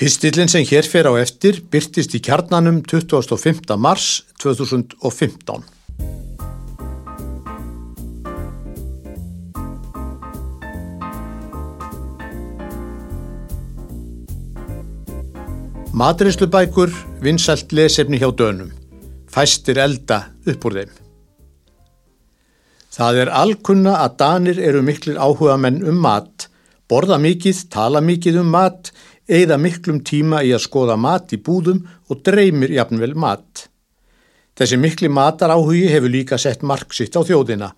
Pistillin sem hér fer á eftir byrtist í kjarnanum 25. mars 2015. Matriðslubækur vinsælt lesefni hjá dönum. Fæstir elda upp úr þeim. Það er alkunna að danir eru miklir áhuga menn um mat, borða mikið, tala mikið um mat, eigða miklum tíma í að skoða mat í búðum og dreymir jafnvel mat. Þessi mikli matar áhugi hefur líka sett mark sitt á þjóðina.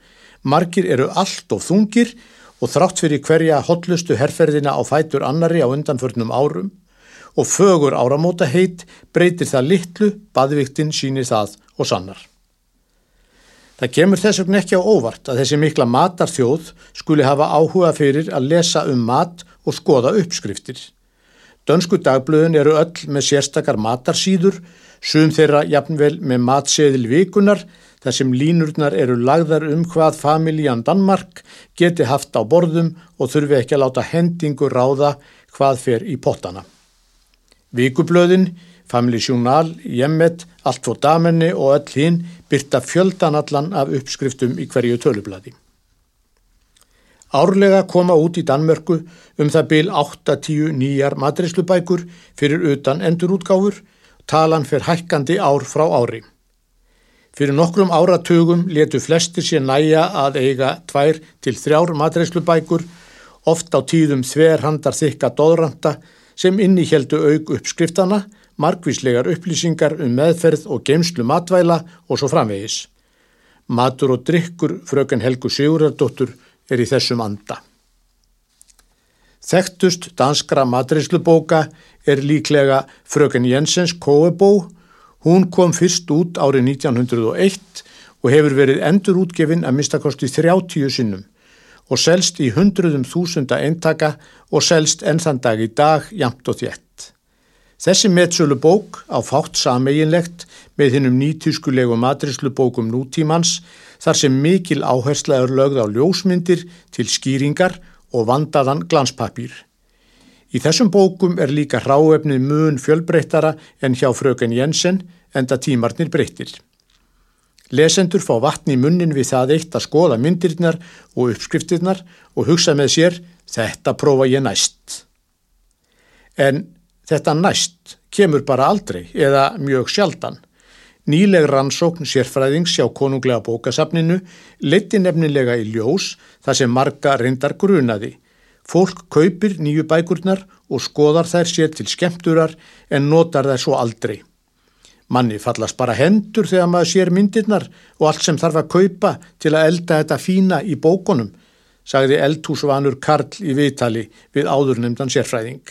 Markir eru allt of þungir og þrátt fyrir hverja hotlustu herrferðina á fætur annari á undanförnum árum og fögur áramóta heit breytir það litlu, baðviktinn sínir það og sannar. Það kemur þess vegna ekki á óvart að þessi mikla matarþjóð skuli hafa áhuga fyrir að lesa um mat og skoða uppskriftir. Dönsku dagblöðun eru öll með sérstakar matarsýður, sum þeirra jafnvel með matseðil vikunar þar sem línurnar eru lagðar um hvað familjan Danmark geti haft á borðum og þurfi ekki að láta hendingu ráða hvað fer í pottana. Vikublöðin, Family Journal, Jemmet, Allt fór damenni og öll hinn byrta fjöldanallan af uppskriftum í hverju tölubladi. Árlega koma út í Danmörku um það byl 8-10 nýjar matreislubækur fyrir utan endurútgáfur, talan fyrir hækkandi ár frá ári. Fyrir nokkrum áratugum letu flestir sér næja að eiga tvær til þrjár matreislubækur, oft á tíðum þverhandar þykka dóðranda sem inni heldu auk uppskriftana, margvíslegar upplýsingar um meðferð og geimslu matvæla og svo framvegis. Matur og drikkur fröken Helgu Sigurðardóttur er í þessum anda. Þekktust danskra matreislubóka er líklega fröken Jensens Kóebó. Hún kom fyrst út árið 1901 og hefur verið endurútgefin að mistakosti 30 sinnum og selst í hundruðum þúsunda eintaka og selst ennþann dag í dag jamt og þjett. Þessi metsölu bók á fátt sameginlegt með hinnum nýtískulegu matrislubókum nútímans þar sem mikil áhersla er lögð á ljósmyndir til skýringar og vandaðan glanspapír. Í þessum bókum er líka ráefnið mun fjölbreyttara en hjá fröken Jensen enda tímarnir breyttir. Lesendur fá vatni í munnin við það eitt að skoða myndirnar og uppskriftirnar og hugsa með sér þetta prófa ég næst. En Þetta næst kemur bara aldrei eða mjög sjaldan. Nýleg rannsókn sérfræðings hjá konunglega bókasafninu leti nefnilega í ljós þar sem marga reyndar grunaði. Fólk kaupir nýju bækurnar og skoðar þær sér til skemmturar en notar þær svo aldrei. Manni fallast bara hendur þegar maður sér myndirnar og allt sem þarf að kaupa til að elda þetta fína í bókonum, sagði eldhúsvanur Karl í viðtali við áðurnemdan sérfræðing.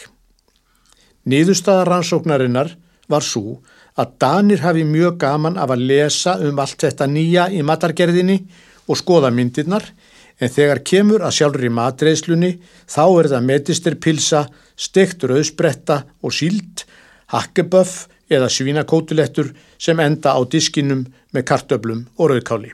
Niðurstaða rannsóknarinnar var svo að Danir hafi mjög gaman af að lesa um allt þetta nýja í matargerðinni og skoða myndirnar en þegar kemur að sjálfur í matreiðslunni þá er það metistirpilsa, stektur auðspretta og síld, hakkeböff eða svínakótulettur sem enda á diskinum með kartöblum og rauðkáli.